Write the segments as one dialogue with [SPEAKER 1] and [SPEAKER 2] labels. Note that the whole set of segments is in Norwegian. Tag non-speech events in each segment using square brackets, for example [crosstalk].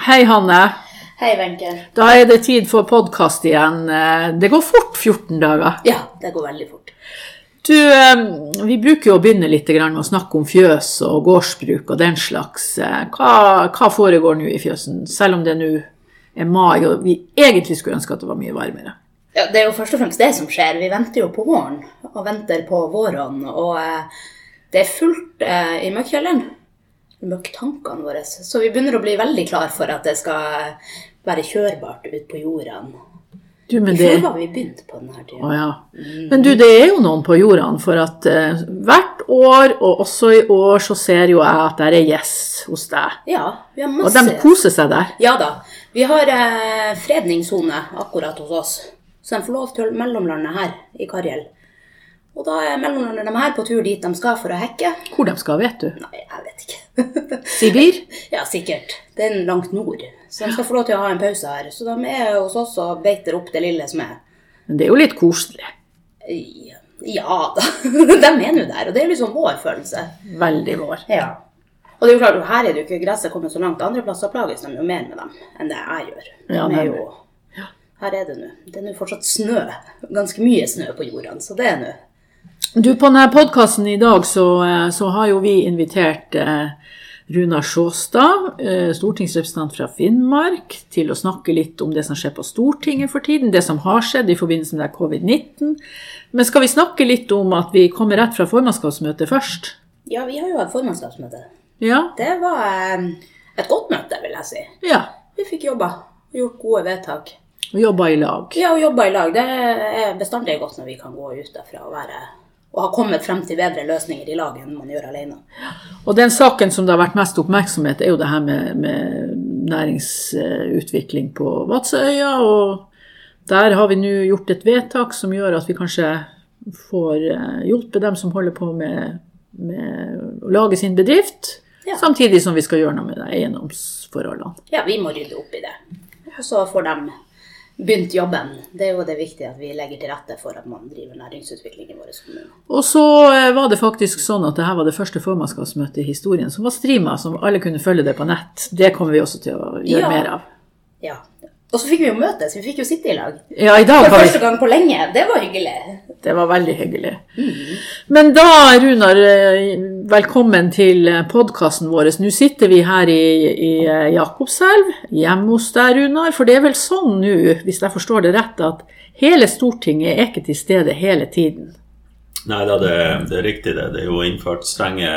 [SPEAKER 1] Hei, Hanne.
[SPEAKER 2] Hei, Wenche.
[SPEAKER 1] Da er det tid for podkast igjen. Det går fort 14 dager.
[SPEAKER 2] Ja, det går veldig fort.
[SPEAKER 1] Du, eh, vi bruker jo å begynne litt med å snakke om fjøs og gårdsbruk og den slags. Eh, Hva, hva foregår nå i fjøsen, selv om det nå er mai og vi egentlig skulle ønske at det var mye varmere?
[SPEAKER 2] Ja, det er jo først og fremst det som skjer. Vi venter jo på våren, og venter på våren. Og eh, det er fullt i møkkjelleren. Møkktankene våre. Så vi begynner å bli veldig klar for at det skal være kjørbart ut på jordene.
[SPEAKER 1] Du, men det...
[SPEAKER 2] Før var vi begynt på denne tida.
[SPEAKER 1] Oh, ja. Men du, det er jo noen på jordene, for at uh, hvert år, og også i år, så ser jo jeg at det er gjess hos deg.
[SPEAKER 2] Ja, vi har masse...
[SPEAKER 1] Og de koser seg der.
[SPEAKER 2] Ja da. Vi har uh, fredningssone akkurat hos oss. Så de får lov til å mellomlande her i Karjel. Og da er mellomlander de her på tur dit de skal for å hekke.
[SPEAKER 1] Hvor de skal, vet du.
[SPEAKER 2] Nei, jeg vet ikke. [laughs]
[SPEAKER 1] Sibir?
[SPEAKER 2] ja, sikkert. Det er langt nord. Så de skal få lov til å ha en pause her. Så de er hos oss og beiter opp det lille som er.
[SPEAKER 1] Men det er jo litt koselig. [laughs]
[SPEAKER 2] Ja da. de er nå der. Og det er liksom vår følelse.
[SPEAKER 1] Veldig vår.
[SPEAKER 2] Ja. Og det er jo klart, her er det jo ikke gresset kommet så langt. Andre plasser plages de jo mer med dem enn det jeg gjør. De
[SPEAKER 1] Ja,
[SPEAKER 2] er jo, her er det nå. Det er nå fortsatt snø. Ganske mye snø på jordene, så det er nå.
[SPEAKER 1] Du, på denne podkasten i dag så, eh, så har jo vi invitert eh, Runar Sjåstad, eh, stortingsrepresentant fra Finnmark, til å snakke litt om det som skjer på Stortinget for tiden, det som har skjedd i forbindelse med covid-19. Men skal vi snakke litt om at vi kommer rett fra formannskapsmøtet først?
[SPEAKER 2] Ja, vi har jo hatt formannskapsmøte.
[SPEAKER 1] Ja?
[SPEAKER 2] Det var et godt møte, vil jeg si.
[SPEAKER 1] Ja.
[SPEAKER 2] Vi fikk jobba og gjort gode vedtak.
[SPEAKER 1] Og jobba i lag.
[SPEAKER 2] Ja, og jobba i lag. Det er bestandig godt når vi kan gå ut derfra og være og har kommet frem til bedre løsninger i lag enn man gjør alene.
[SPEAKER 1] Og den saken som det har vært mest oppmerksomhet, er jo det her med, med næringsutvikling på Vadsøya. Og der har vi nå gjort et vedtak som gjør at vi kanskje får eh, hjulpet dem som holder på med, med å lage sin bedrift,
[SPEAKER 2] Ja.
[SPEAKER 1] samtidig som vi skal gjøre noe med de eiendomsforholdene.
[SPEAKER 2] Ja, vi må rydde opp i det. Og så får de begynt jobben. Det er jo det viktige at vi legger til rette for at man driver næringsutvikling i våre kommuner.
[SPEAKER 1] Og så eh, var det faktisk sånn at dette var det første formannskapsmøtet i historien som var streama, som alle kunne følge det på nett. Det kommer vi også til å gjøre
[SPEAKER 2] Ja.
[SPEAKER 1] mer av.
[SPEAKER 2] Ja. Og så fikk vi jo møtes. Vi fikk jo sitte i lag.
[SPEAKER 1] Ja, i dag
[SPEAKER 2] For første gang på lenge. Det var hyggelig.
[SPEAKER 1] Det var veldig hyggelig. Men da, Runar, eh, velkommen til podkasten vår. Nå sitter vi her i, i eh, Jakobselv, hjemme hos deg, Runar. For det er vel sånn nå, hvis jeg forstår det rett, at hele Stortinget er ikke til stede hele tiden.
[SPEAKER 3] Nei da, det, det er riktig det. Det er jo innført strenge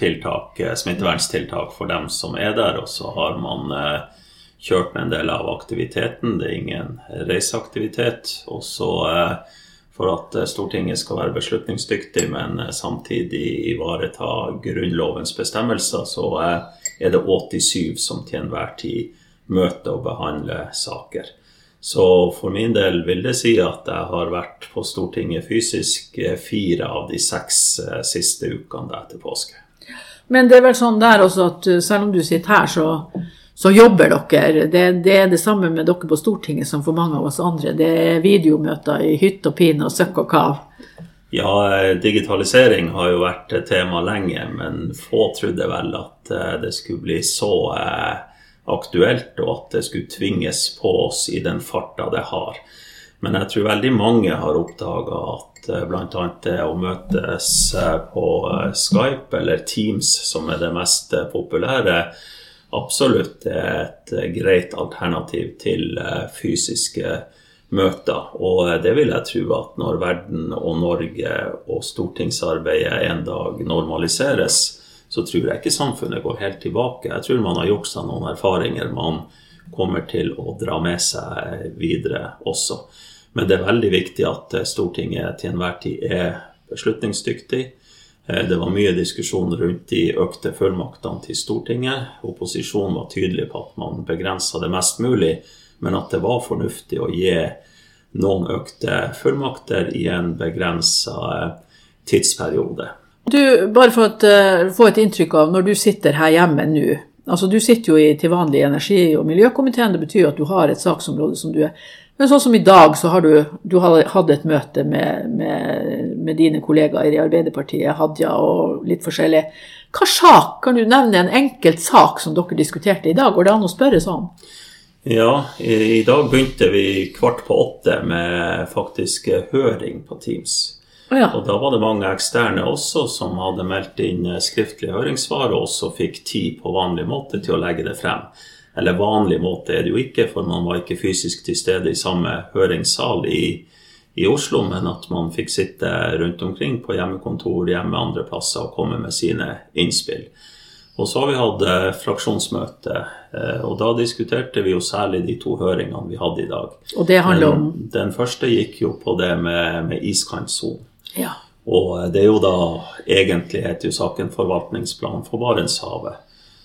[SPEAKER 3] tiltak, eh, smitteverntiltak for dem som er der. Og så har man eh, kjørt med en del av aktiviteten. Det er ingen reiseaktivitet. Og så eh, for at eh, Stortinget skal være beslutningsdyktig, men eh, samtidig ivareta Grunnlovens bestemmelser, så er det 87 som til enhver tid møter og behandler saker. Så for min del vil det si at jeg har vært på Stortinget fysisk fire av de seks siste ukene etter påske.
[SPEAKER 1] Men det er vel sånn der også at selv om du sitter her, så, så jobber dere. Det, det er det samme med dere på Stortinget som for mange av oss andre. Det er videomøter i hytt og pine og søkk og kav.
[SPEAKER 3] Ja, digitalisering har jo vært et tema lenge, men få trodde vel at eh, det skulle bli så eh, aktuelt, og at det skulle tvinges på oss i den farta det har. Men jeg tror veldig mange har oppdaga at eh, bl.a. det å møtes på Skype eller Teams, som er det mest populære, absolutt er et greit alternativ til eh, fysiske møter. Og eh, det vil jeg tro at når verden og Norge og stortingsarbeidet en dag normaliseres, så tror jeg ikke samfunnet går helt tilbake. Jeg tror man har gjort seg noen erfaringer man kommer til å dra med seg videre også. Men det er veldig viktig at eh, Stortinget til enhver tid er beslutningsdyktig. Eh, Det var mye diskusjon rundt de økte fullmaktene til Stortinget. Opposisjonen var tydelig på at man begrensa det mest mulig, men at det var fornuftig å gi noen økte fullmakter i en begrensa tidsperiode.
[SPEAKER 1] Du, bare for å eh, få et inntrykk av når du sitter her hjemme nå altså Du sitter jo i, til vanlig energi- og miljøkomiteen. Det betyr at du har et saksområde som du er Men sånn som i dag, så har du, du hadde et møte med, med, med dine kollegaer i Arbeiderpartiet, Hadia og litt forskjellig. Hva sak? Kan du nevne en enkelt sak som dere diskuterte i dag? Går det an å spørre sånn?
[SPEAKER 3] Ja, i, i dag begynte vi kvart på åtte med faktisk høring på Teams.
[SPEAKER 1] Oh, ja.
[SPEAKER 3] Og da var det mange eksterne også som hadde meldt inn skriftlig skriftlige høringssvar, og også fikk tid på vanlig måte til å legge det frem. Eller vanlig måte er det jo ikke, for man var ikke fysisk til stede i samme høringssal i, i Oslo, men at man fikk sitte rundt omkring på hjemmekontor, hjemme andre plasser og komme med sine innspill. Og så har vi hatt eh, fraksjonsmøte, eh, og da diskuterte vi jo særlig de to høringene vi hadde i dag.
[SPEAKER 1] Og det handler om
[SPEAKER 3] Den, den første gikk jo på det med, med iskantsonen.
[SPEAKER 1] Ja.
[SPEAKER 3] Og det er jo da egentlig heter jo saken forvaltningsplan for Barentshavet.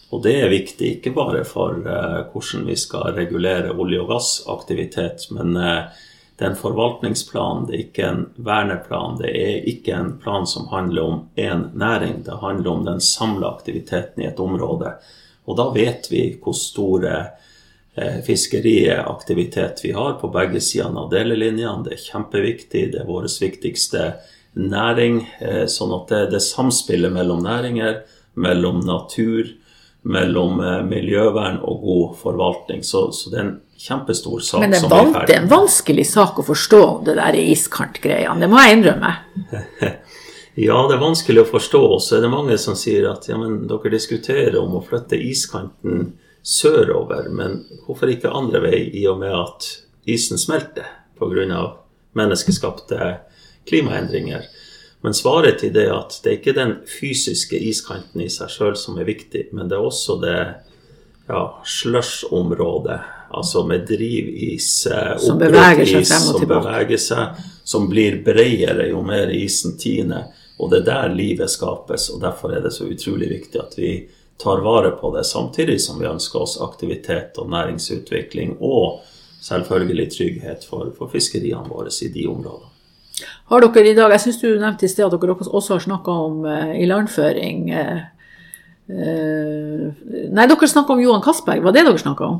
[SPEAKER 3] Og det er viktig ikke bare for eh, hvordan vi skal regulere olje- og gassaktivitet, men eh, det er en forvaltningsplan, det er ikke en verneplan. Det er ikke en plan som handler om én næring, det handler om den samla aktiviteten i et område. Og da vet vi hvor store eh, fiskeriaktivitet vi har på begge sidene av delelinjene. Det er kjempeviktig, det er vår viktigste næring. eh, Sånn at det, det samspillet mellom næringer, mellom natur, mellom eh, miljøvern og god forvaltning. Så, så det er en kjempestor sak
[SPEAKER 1] Men det er, van det er en vanskelig sak å forstå, det der iskantgreiene. Det må jeg innrømme. [laughs]
[SPEAKER 3] Ja, det er vanskelig å forstå. Og så er det mange som sier at ja, men dere diskuterer om å flytte iskanten sørover, men hvorfor ikke andre vei, i og med at isen smelter pga. menneskeskapte klimaendringer? Men svaret til det er at det er ikke den fysiske iskanten i seg sjøl som er viktig, men det er også det ja, slush-området, altså med drivis, eh,
[SPEAKER 1] Som beveger seg frem og
[SPEAKER 3] som
[SPEAKER 1] tilbake.
[SPEAKER 3] beveger seg, som blir bredere jo mer isen tiner. Og det er der livet skapes, og derfor er det så utrolig viktig at vi tar vare på det, samtidig som vi ønsker oss aktivitet og næringsutvikling, og selvfølgelig trygghet for, for fiskeriene våre i de områdene.
[SPEAKER 1] Har dere i dag, Jeg syns du nevnte i sted at dere også har snakka om uh, ilandføring. Uh, nei, dere snakka om Johan Castberg. Var det dere snakka om?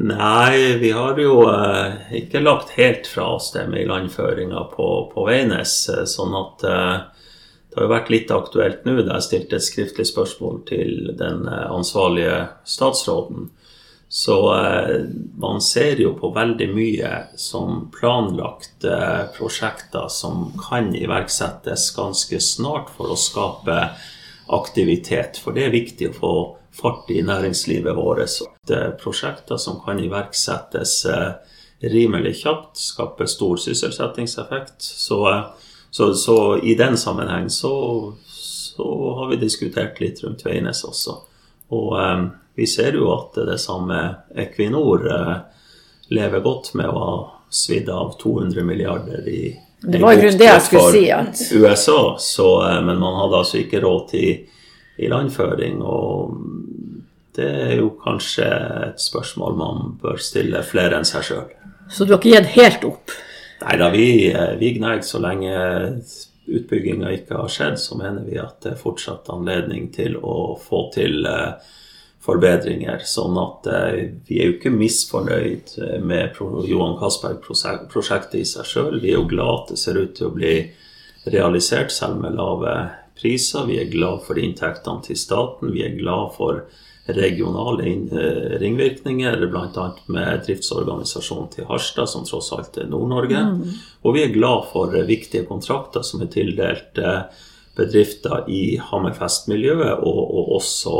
[SPEAKER 3] Nei, vi har jo uh, ikke lagt helt fra oss det med ilandføringa på, på Veines. Sånn at det har jo vært litt aktuelt nå da jeg stilte et skriftlig spørsmål til den ansvarlige statsråden. Så eh, man ser jo på veldig mye som planlagte prosjekter som kan iverksettes ganske snart for å skape aktivitet. For det er viktig å få fart i næringslivet vårt. Er prosjekter som kan iverksettes eh, rimelig kjapt, skaper stor sysselsettingseffekt. Så, eh, så, så i den sammenheng så, så har vi diskutert litt rundt Veines også. Og eh, vi ser jo at det samme Equinor eh, lever godt med å ha svidd av 200 milliarder i
[SPEAKER 1] Det var i grunnen det jeg skulle si, at
[SPEAKER 3] USA, så, eh, men man hadde altså ikke råd til ilandføring. Og det er jo kanskje et spørsmål man bør stille flere enn seg sjøl.
[SPEAKER 1] Så du har ikke gitt helt opp?
[SPEAKER 3] Nei da, vi, eh, vi gnager så lenge utbygginga ikke har skjedd, så mener vi at det er fortsatt anledning til å få til eh, forbedringer. Sånn at eh, vi er jo ikke misfornøyd med Pro- Johan Castberg-prosjektet i seg sjøl. Vi er jo glad at det ser ut til å bli realisert, selv med lave priser. Vi er glad for inntektene til staten. Vi er glad for regionale eh, ringvirkninger, bl.a. med driftsorganisasjonen til Harstad, som tross alt er Nord-Norge. Og vi er glad for eh, viktige kontrakter som er tildelt eh, bedrifter i Hammerfest-miljøet, og, og også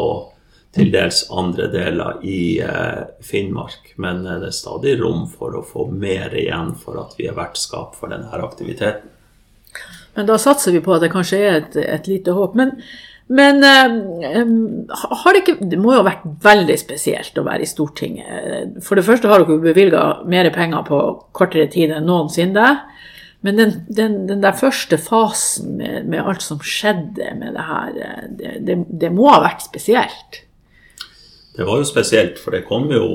[SPEAKER 3] til dels andre deler i eh, Finnmark. Men eh, det er stadig rom for å få mer igjen for at vi er vertskap for denne aktiviteten.
[SPEAKER 1] Men da satser vi på at det kanskje er et, et lite håp. Men, men eh, det ikke Det må jo ha vært veldig spesielt å være i Stortinget. For det første har dere bevilga mer penger på kortere tid enn noensinne. Men den, den, den der første fasen med, med alt som skjedde med det her, det, det, det må ha vært spesielt.
[SPEAKER 3] Det var jo spesielt, for det kom jo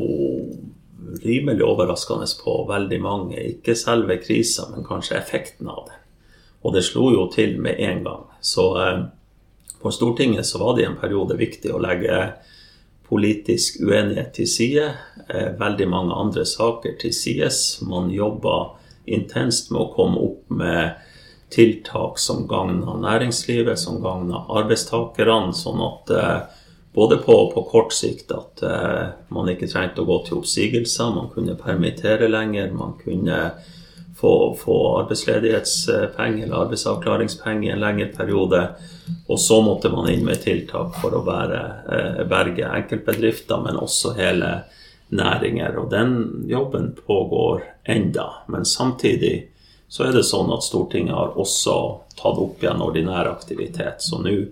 [SPEAKER 3] rimelig overraskende på veldig mange. Ikke selve krisa, men kanskje effekten av det. Og det slo jo til med en gang. Så eh, på Stortinget så var det i en periode viktig å legge politisk uenighet til side. Eh, veldig mange andre saker til sides. Man jobba intenst med å komme opp med tiltak som gagna næringslivet, som gagna arbeidstakerne, sånn at eh, både på, på, kort sikt at eh, man ikke trengte å gå til oppsigelser, man kunne permittere lenger, man kunne få, få arbeidsledighetspenger eller arbeidsavklaringspenger i en lengre periode. Og så måtte man inn med tiltak for å bære, eh, berge enkeltbedrifter, men også hele næringer. Og den jobben pågår enda. Men samtidig så er det sånn at Stortinget har også tatt opp igjen ordinær aktivitet. Så nå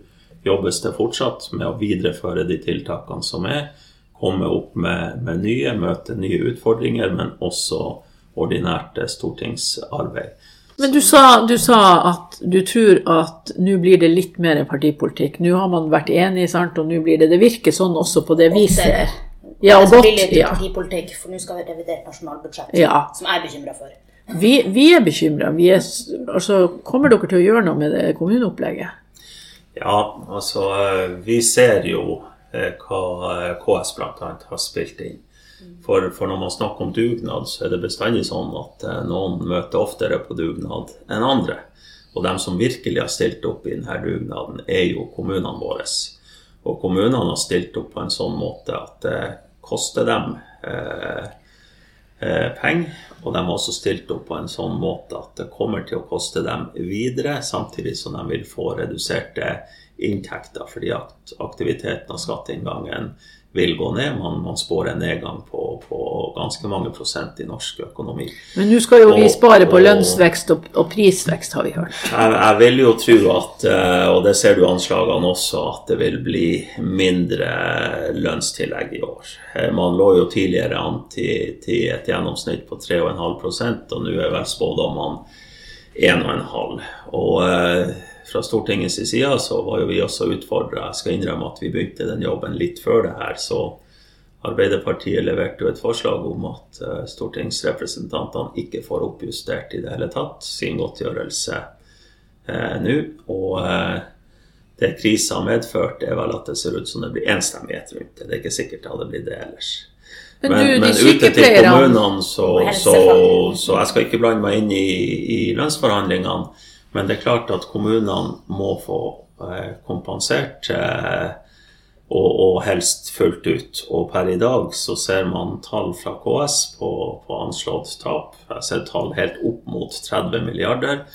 [SPEAKER 3] jobbes det fortsatt med å videreføre de tiltakene som er. Komme opp med, med nye, møte nye utfordringer, men også ordinært stortingsarbeid.
[SPEAKER 1] Men du sa, du sa, at du tror at nå blir det litt mer partipolitikk. Nå har man vært enig, sant? og nå blir det Det virker sånn også på det vi ser.
[SPEAKER 2] Ja, og godt, ja. partipolitikk, for nå skal vi revidere nasjonalbudsjett, ja. som jeg er bekymra for.
[SPEAKER 1] Vi, vi er bekymra. Altså, kommer dere til å gjøre noe med det kommuneopplegget?
[SPEAKER 3] Ja, altså vi ser jo eh, hva eh, KS bl.a. har spilt inn. For, for, når man snakker om dugnad, så er det bestandig sånn at eh, noen møter oftere på dugnad enn andre. Og de som virkelig har stilt opp i denne dugnaden, er jo kommunene våre. Og kommunene har stilt opp på en sånn måte at det koster dem eh, eh, penger. Og de har også stilt opp på en sånn måte at det kommer til å koste dem videre, samtidig som de vil få reduserte inntekter fordi aktiviteten og skatteinngangen vil gå ned. Man, man spår en nedgang på, på, ganske mange prosent i norsk økonomi.
[SPEAKER 1] Men nå skal jo og, vi spare på lønnsvekst og, og, prisvekst, har vi hørt.
[SPEAKER 3] Jeg, jeg, vil jo tro at, eh, og det ser du anslagene også, at det vil bli mindre lønnstillegg i år. Eh, man lå jo tidligere an til, til et gjennomsnitt på 3,5% og nå er vel spådommene 1,5 og eh, fra Stortingets side så var jo vi også utfordra. Jeg skal innrømme at vi begynte den jobben litt før det her. Så Arbeiderpartiet leverte jo et forslag om at uh, stortingsrepresentantene ikke får oppjustert i det hele tatt sin godtgjørelse eh, nå. Og eh, det krisa har medført, er vel at det ser ut som det blir enstemmighet rundt det. Det er ikke sikkert det hadde blitt det ellers. Men, men, du, men ute til kommunene, så, så, så, jeg skal ikke blande meg inn i, i lønnsforhandlingene. Men det er klart at kommunene må få eh, kompensert, eh, og, og, helst fullt ut. Og per i dag så ser man tall fra KS på, på anslått tap. Jeg ser tall helt opp mot 30 milliarder.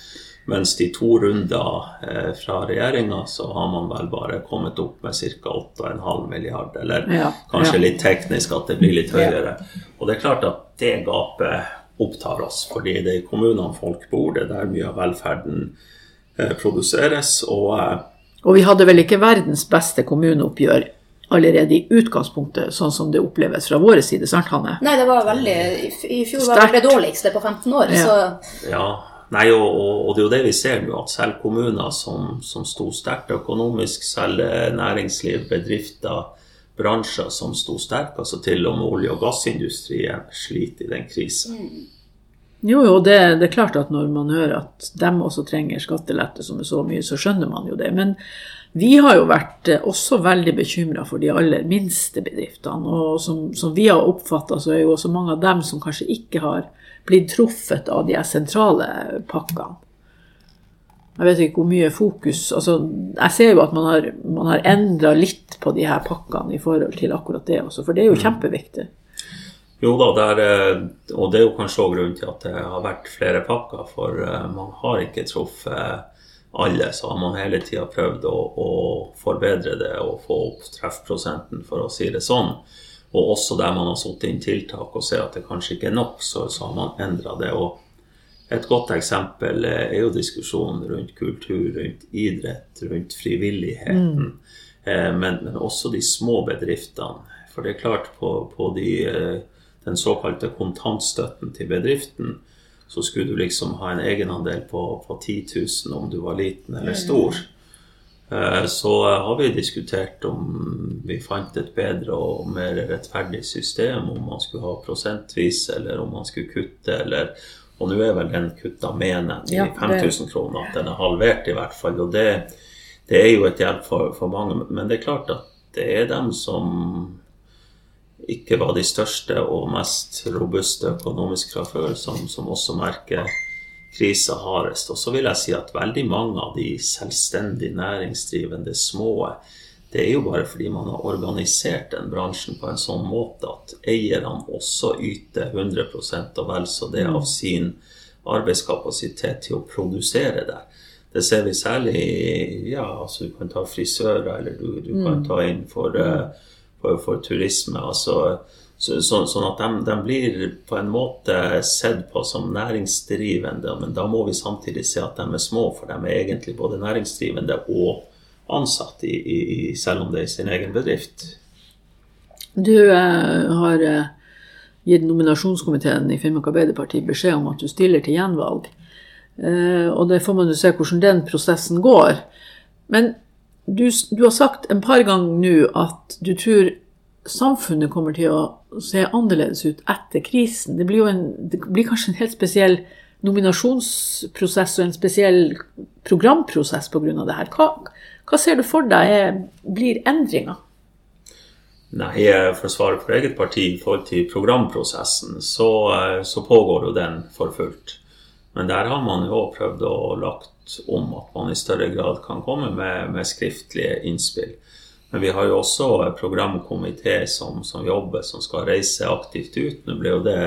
[SPEAKER 3] Mens de to runder eh, fra regjeringa så har man vel bare kommet opp med ca. 8,5 milliarder. Eller ja, kanskje ja. litt teknisk at det blir litt høyere. Og det er klart at det gapet opptar oss. Fordi det er i kommunene folk bor, det er der mye av velferden eh, produseres. Og,
[SPEAKER 1] eh, og vi hadde vel ikke verdens beste kommuneoppgjør allerede i utgangspunktet, sånn som det oppleves fra vår side, sant Hanne?
[SPEAKER 2] Nei, det var veldig I fjor var det det dårligste på 15 år,
[SPEAKER 3] ja. så Ja. Nei, og, og, det er jo det vi ser nå, at selv kommuner som, som sto sterkt økonomisk, selv næringsliv, bedrifter, bransjer som sto sterkt. Altså til og med olje- og gassindustrien sliter i den krisen. Mm.
[SPEAKER 1] Jo, jo, det, det, er klart at når man hører at de også trenger skattelette som er så mye, så skjønner man jo det. Men vi har jo vært eh, også veldig bekymra for de aller minste bedriftene. Og som, som vi har oppfatta, så er jo også mange av dem som kanskje ikke har blitt truffet av de sentrale pakkene. Jeg vet ikke hvor mye fokus altså, Jeg ser jo at man har, man har endra litt på de her pakkene i forhold til akkurat det også, for det er jo mm. kjempeviktig.
[SPEAKER 3] Jo da, der, og det er jo kanskje òg grunnen til at det har vært flere pakker. For eh, man har ikke truffet alle, så har man hele tida prøvd å, å, forbedre det og få opp treffprosenten, for å si det sånn. Og også der man har satt inn tiltak og ser at det kanskje ikke er nok, så, så har man endra det. og et godt eksempel er jo diskusjonen rundt kultur, rundt idrett, rundt frivilligheten. Mm. Eh, men, men, også de små bedriftene. For det er klart, på, på de, eh, den såkalte kontantstøtten til bedriften, så skulle du liksom ha en egenandel på, på 10 000 om du var liten eller stor. Eh, så har vi diskutert om vi fant et bedre og mer rettferdig system, om man skulle ha prosentvis, eller om man skulle kutte, eller og nå er vel den kutta mener i ja, 5000 kroner, at den er halvert i hvert fall. Og det, det er jo et hjelp for, for, mange. Men det er klart at det er dem som ikke var de største og mest robuste økonomisk fra før, som, som også merker krisa hardest. Og så vil jeg si at veldig mange av de selvstendig næringsdrivende små det er jo bare fordi man har organisert den bransjen på en sånn måte at eierne også yter 100% og vel så det av sin arbeidskapasitet til å produsere der. Det ser vi særlig ja, altså Du kan ta frisører, eller du, du kan ta inn for, uh, for, for turisme. altså så, så, sånn at de, de, blir på en måte sett på som næringsdrivende, men da må vi samtidig se at de er små, for de er egentlig både næringsdrivende og ansatt, i, i, selv om det er sin egen bedrift.
[SPEAKER 1] Du eh, har eh, gitt nominasjonskomiteen i Finnmark Arbeiderparti beskjed om at du stiller til gjenvalg. Eh, og det får man jo se hvordan den prosessen går. Men du, du har sagt en par ganger nå at du tror samfunnet kommer til å se annerledes ut etter krisen. Det blir jo en, det blir kanskje en helt spesiell nominasjonsprosess og en spesiell programprosess pga. det her. Hva, hva ser du for deg blir endringa?
[SPEAKER 3] Nei, For å svare for eget parti i forhold til programprosessen, så, så, pågår jo den for fullt. Men der har man jo prøvd å lagt om at man i større grad kan komme med, med skriftlige innspill. Men vi har jo også programkomité som, som, jobber, som skal reise aktivt ut. Nå ble jo det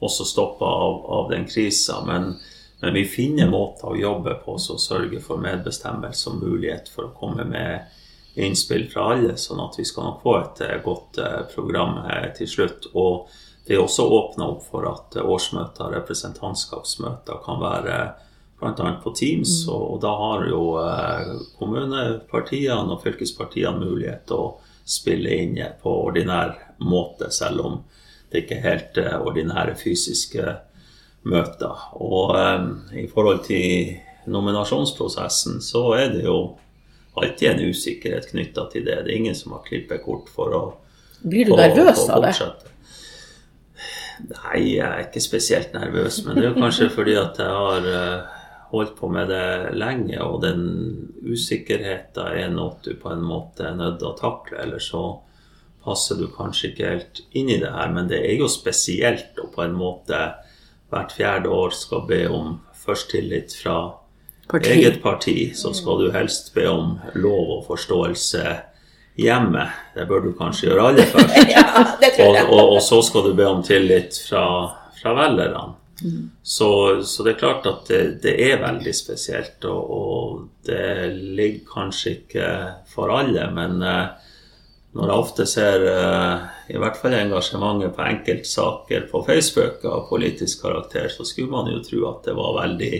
[SPEAKER 3] også stoppa av, av, den krisa, men men vi finner måter å jobbe på som sørger for medbestemmelse og mulighet for å komme med innspill fra alle, sånn at vi skal nok få et eh, godt eh, program til slutt. Og det er også åpna opp for at årsmøter, representantskapsmøter, kan være bl.a. på Teams. Mm. Og, da har jo eh, kommunepartiene og fylkespartiene mulighet til å spille inn på ordinær måte, selv om det ikke er helt ordinære fysiske møter. Og um, i forhold til nominasjonsprosessen så er det jo alltid en usikkerhet knytta til det. Det er ingen som har klippet kort for å
[SPEAKER 1] Blir du nervøs av det?
[SPEAKER 3] Nei, jeg er ikke spesielt nervøs. Men det er jo kanskje [laughs] fordi at jeg har uh, holdt på med det lenge, og den usikkerheten er noe du på en måte er nødt til å takle. Eller så passer du kanskje ikke helt inn i det her. Men det er jo spesielt å på en måte hvert fjerde år skal be om først tillit fra parti. eget parti, så skal du helst be om lov og forståelse hjemme. Det bør du kanskje gjøre alle [laughs] først. ja, og, og, og, så skal du be om tillit fra, fra velgerne. Mm. Så, så, det er klart at det, det er veldig spesielt, og, og, det ligger kanskje ikke for alle, men uh, når jeg ofte ser uh, i hvert fall engasjementet på enkeltsaker på Facebook av politisk karakter, så skulle man jo tro at det var veldig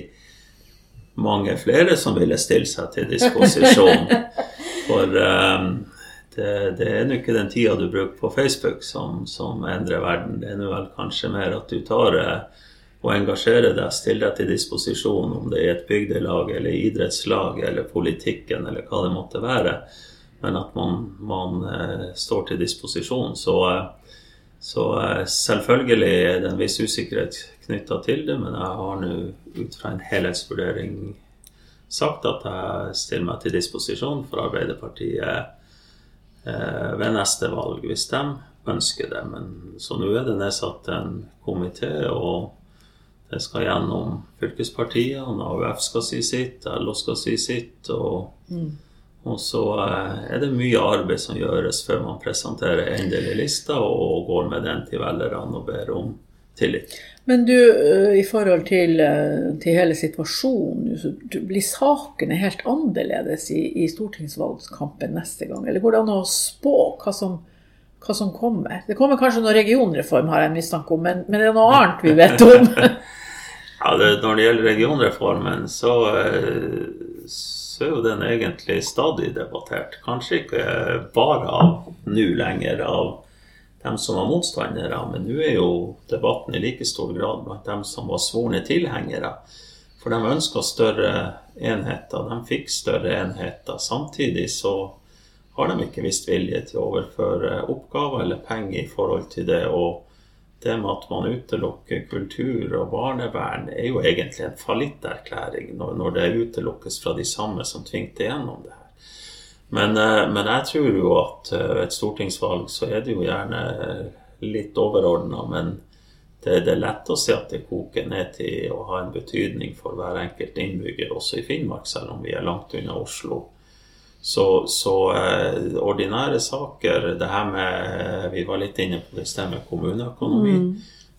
[SPEAKER 3] mange flere som ville stille seg til disposisjon. [laughs] For um, det, det, er nå ikke den tida du bruker på Facebook som, som endrer verden. Det er nå vel kanskje mer at du tar uh, og engasjerer deg, stiller deg til disposisjon, om det er et bygdelag eller idrettslag eller politikken eller hva det måtte være men at man, man eh, står til disposisjon. Så, eh, så, eh, selvfølgelig det en viss usikkerhet knytta til det, men jeg har nå ut fra en helhetsvurdering sagt at jeg stiller meg til disposisjon for Arbeiderpartiet ved neste valg, hvis de ønsker det. Men så nå er det nedsatt en komité, og det skal gjennom fylkespartiene. AUF skal si sitt, LO skal si sitt. og mm. Og så eh, er det mye arbeid som gjøres før man presenterer endelig lista og går med den til velgerne og ber om tillit.
[SPEAKER 1] Men du, eh, i forhold til, eh, til hele situasjonen, så blir sakene helt annerledes i, i, stortingsvalgkampen neste gang? Eller går det an å spå hva som, hva som kommer? Det kommer kanskje noen regionreform, har jeg en mistanke om, men, men det er noe annet vi vet om? [laughs]
[SPEAKER 3] ja, det, Når det gjelder regionreformen, så så er jo den egentlig stadig debattert. Kanskje ikke bare av nå lenger, av dem som var motstandere, men nå er jo debatten i like stor grad blant dem som var svorne tilhengere. For de ønska større enheter, de fikk større enheter. Samtidig så har de ikke vist vilje til å overføre oppgaver eller penger i forhold til det. og det med at man utelukker kultur og barnevern, er jo egentlig en fallitterklæring når, når det utelukkes fra de samme som tvingte gjennom det her. Men, eh, men, jeg tror jo at ved eh, et stortingsvalg så er det jo gjerne litt overordna, men det, det er lett å se at det koker ned til å ha en betydning for hver enkelt innbygger, også i Finnmark, selv om vi er langt unna Oslo. Så, så eh, ordinære saker, det her med Vi var litt inne på det stedet med kommuneøkonomi.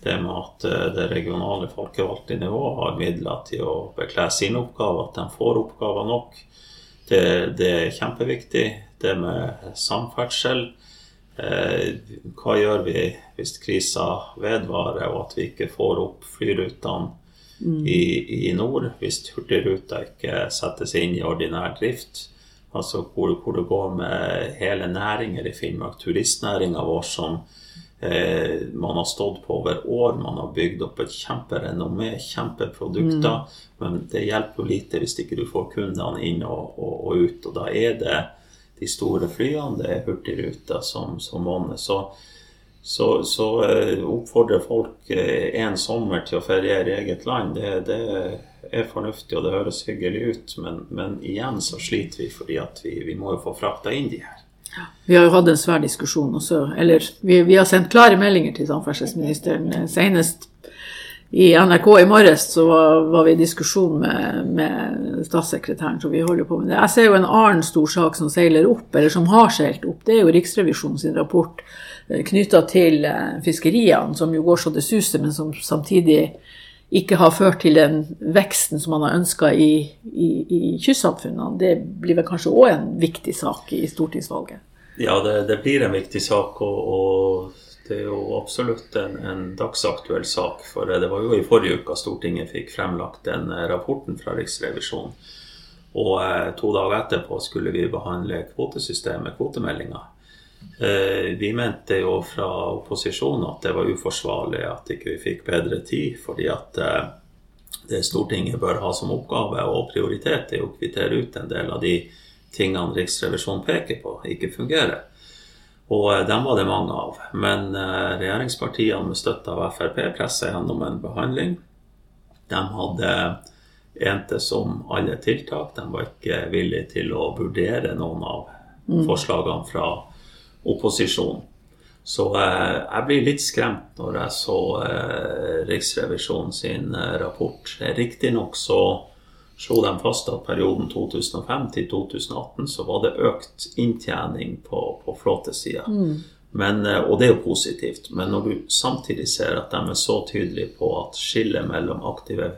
[SPEAKER 3] Det med at eh, det regionale folkevalgte nivået har midler til å bekle sine oppgaver, at de får oppgaver nok. Det, det er kjempeviktig. Det med samferdsel. Eh, hva gjør vi hvis krisa vedvarer og at vi ikke får opp flyrutene i, i nord? Hvis Hurtigruta ikke settes inn i ordinær drift? Altså hvor, hvor det går med hele næringer i Finnmark. Turistnæringa vår som eh, man har stått på over år. Man har bygd opp et kjemperenommé, kjempeprodukter. Men det hjelper jo lite hvis ikke du får kundene inn og, og, og ut. Og da er det de store flyene, det er Hurtigruta som, som monner. Så, så, så eh, oppfordrer folk eh, en sommer til å feriere i eget land. Det, det er fornuftig, og det høres hyggelig ut. Men, men igjen så sliter vi fordi vi, vi må jo få frakta inn de her.
[SPEAKER 1] Ja, Vi har jo hatt en svær diskusjon også, eller vi, vi har sendt klare meldinger til samferdselsministeren. Senest i NRK i morges så var, var vi i diskusjon med, med statssekretæren, så vi holder på med det. Jeg ser jo en annen stor sak som seiler opp, eller som har seilt opp. Det er jo Riksrevisjonens rapport knytta til eh, fiskeriene, som jo går så det suser, men som samtidig ikke har ført til den veksten som man har ønska i, i, i kystsamfunnene. Det blir vel kanskje òg en viktig sak i stortingsvalget?
[SPEAKER 3] Ja, det, det blir en viktig sak, og, og det er jo absolutt en, en, dagsaktuell sak. For det var jo i forrige uke Stortinget fikk fremlagt den rapporten fra Riksrevisjonen. Og eh, to dager etterpå skulle vi behandle kvotesystemet, kvotemeldinga. Eh, vi mente jo fra opposisjonen at det var uforsvarlig at ikke vi fikk bedre tid, fordi at eh, det Stortinget bør ha som oppgave og prioritet, er å kvittere ut en del av de tingene Riksrevisjonen peker på, ikke fungerer. Og eh, dem var det mange av. Men regjeringspartiene med støtte av Frp pressa gjennom en behandling. De hadde entes om alle tiltak. De var ikke villige til å vurdere noen av forslagene fra opposisjon. Så eh, jeg blir litt skremt når jeg så eh, Riksrevisjonen sin eh, rapport. Riktignok så slo de fast at perioden 2005 til 2018 så var det økt inntjening på, på flåtesida.
[SPEAKER 1] Mm.
[SPEAKER 3] Og det er jo positivt. Men når du samtidig ser at de er så tydelige på at skillet mellom aktive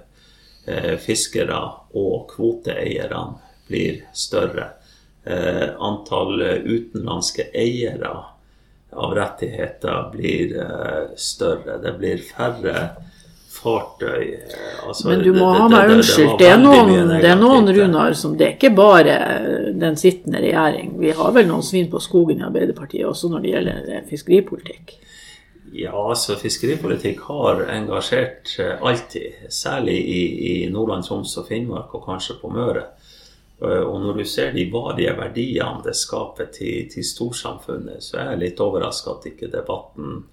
[SPEAKER 3] eh, fiskere og kvoteeierne blir større, eh, antall utenlandske eiere av rettigheter blir eh, større. Det blir færre fartøy. Eh, altså,
[SPEAKER 1] Men du må
[SPEAKER 3] det,
[SPEAKER 1] ha meg unnskyldt. Det det er noen. Runar som Det er ikke bare den sittende regjering. Vi har vel noen svin på skogen i Arbeiderpartiet også når det gjelder eh, fiskeripolitikk.
[SPEAKER 3] Ja, altså fiskeripolitikk har engasjert eh, alltid. Særlig i, i Nordland, Troms og Finnmark, og kanskje på Møre. Og når du ser de varige verdiene det skaper til, til storsamfunnet, så er jeg litt overraska at ikke debatten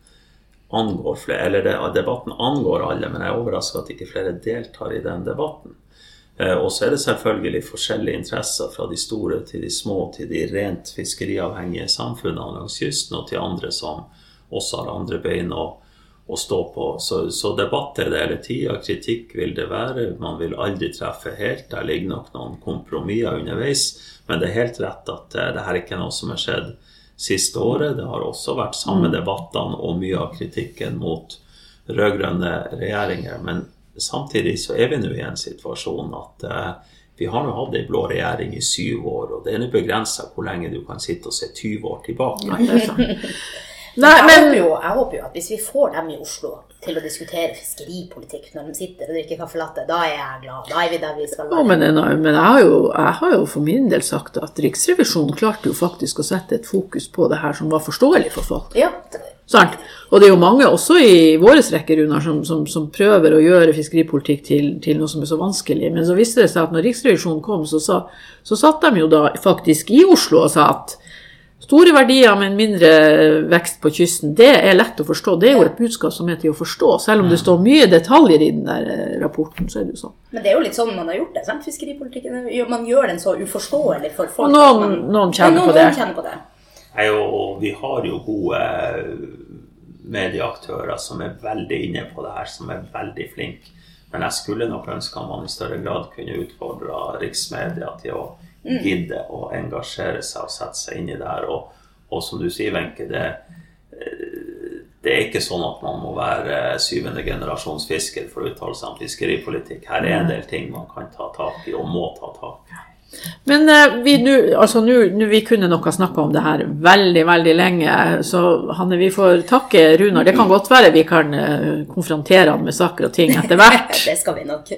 [SPEAKER 3] angår flere. Eller det, debatten angår alle, men jeg er overraska at ikke flere deltar i den debatten. Eh, Og så er det selvfølgelig forskjellige interesser fra de store til de små, til de rent fiskeriavhengige samfunnene langs kysten, og til andre som også har andre bein å, å stå på. Så, så debatt er det hele tida. Kritikk vil det være. Man vil aldri treffe helt. Der ligger nok noen kompromisser underveis. Men det er helt rett at uh, det her er ikke noe som har skjedd siste året. Det har også vært samme debattene og mye av kritikken mot rød-grønne regjeringer. Men samtidig så er vi nå i en situasjon at uh, vi har nå hatt ei blå regjering i syv år, og det er nå begrensa hvor lenge du kan sitte og se 20 år tilbake.
[SPEAKER 1] Nei,
[SPEAKER 2] jeg,
[SPEAKER 1] men
[SPEAKER 2] håper jo, jeg håper jo at hvis vi får dem i Oslo til å diskutere fiskeripolitikk når de sitter og drikker caffè latte, da er jeg glad. Da er vi der vi skal
[SPEAKER 1] Ja, men, en- men jeg, har jo, jeg har jo for min del sagt at Riksrevisjonen klarte jo faktisk å sette et fokus på det her som var forståelig for folk.
[SPEAKER 2] Ja,
[SPEAKER 1] Sant? Og det er jo mange også i våre rekker Runar, som, som, som prøver å gjøre fiskeripolitikk til, til noe som er så vanskelig. Men så viste det seg at når Riksrevisjonen kom, så, sa, så satt de jo da faktisk i Oslo og sa at store verdier, men mindre vekst på kysten, det er lett å forstå. Det er jo et budskap som er til å forstå. Selv om det står mye detaljer i den der eh, rapporten, så er det jo sånn.
[SPEAKER 2] Men det er jo litt sånn man har gjort det. sant? Fiskeripolitikken, Man gjør den så uforståelig for folk.
[SPEAKER 1] Og noen-
[SPEAKER 2] man,
[SPEAKER 1] noen kjenner
[SPEAKER 2] noen,
[SPEAKER 1] på det.
[SPEAKER 2] Noen kjenner på det.
[SPEAKER 3] Nei, og, og vi har jo gode medieaktører som er veldig inne på det her, som er veldig flinke. Men jeg skulle nok ønske at man i større grad kunne utfordre riksmedia til å gidde å engasjere seg og sette seg inn i det her. Og, og som du sier, Wenche, det, det er ikke sånn at man må være syvende generasjons fisker for å uttale seg om fiskeripolitikk. Her er en del ting man kan ta tak i og må ta tak i.
[SPEAKER 1] Men eh, vi, nu, altså, nu, nu, vi kunne nok ha snakka om det her veldig, veldig lenge, så Hanne, vi får takke Runar. Det kan godt være vi kan eh, konfrontere han med saker og ting etter hvert. [laughs]
[SPEAKER 2] det skal vi nok.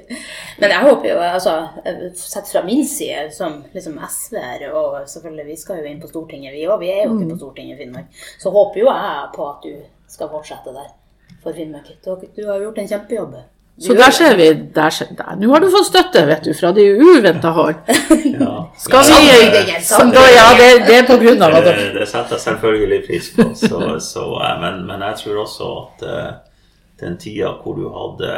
[SPEAKER 2] Men jeg håper jo, altså, sett fra min side som liksom SV-er, og selvfølgelig vi skal jo inn på Stortinget, vi òg, vi er jo ikke på Stortinget i Finnmark, så håper jo jeg på at du skal fortsette der for Finnmark. Du, du har gjort en kjempejobb.
[SPEAKER 1] Så der ser vi der, der. Nå har du fått støtte, vet du, fra de uventa hold. [laughs]
[SPEAKER 3] Ja.
[SPEAKER 1] Skal vi da, Ja, det, det er på grunn av at
[SPEAKER 3] det, det setter jeg selvfølgelig pris på. Så, så, men, men, jeg tror også at uh, den tida hvor du hadde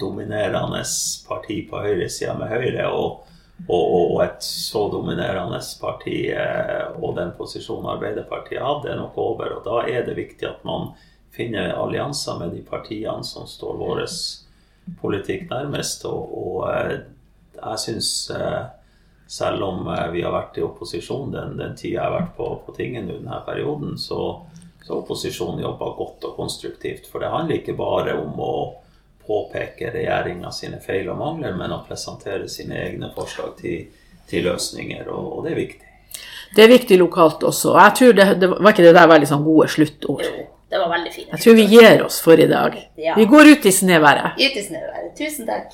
[SPEAKER 3] dominerende parti på høyresida med Høyre, og, og, og, et så dominerende parti og den posisjonen Arbeiderpartiet hadde, er nok over. Og da er det viktig at man finne allianser med de partiene som står vår politikk nærmest. Og, og jeg syns, selv om vi har vært i opposisjon den, den tida jeg har vært på, på tinget nå denne perioden, så, så har opposisjonen jobba godt og konstruktivt. For det handler ikke bare om å påpeke regjeringa sine feil og mangler, men å presentere sine egne forslag til, til løsninger, og, og det er viktig.
[SPEAKER 1] Det er viktig lokalt også. Jeg tror det, det Var ikke det der veldig sånn gode sluttord?
[SPEAKER 2] Det var veldig fint.
[SPEAKER 1] Jeg tror vi gir oss for i dag.
[SPEAKER 2] Ja.
[SPEAKER 1] Vi går ut i snøværet.
[SPEAKER 2] Ut i snøværet. Tusen takk.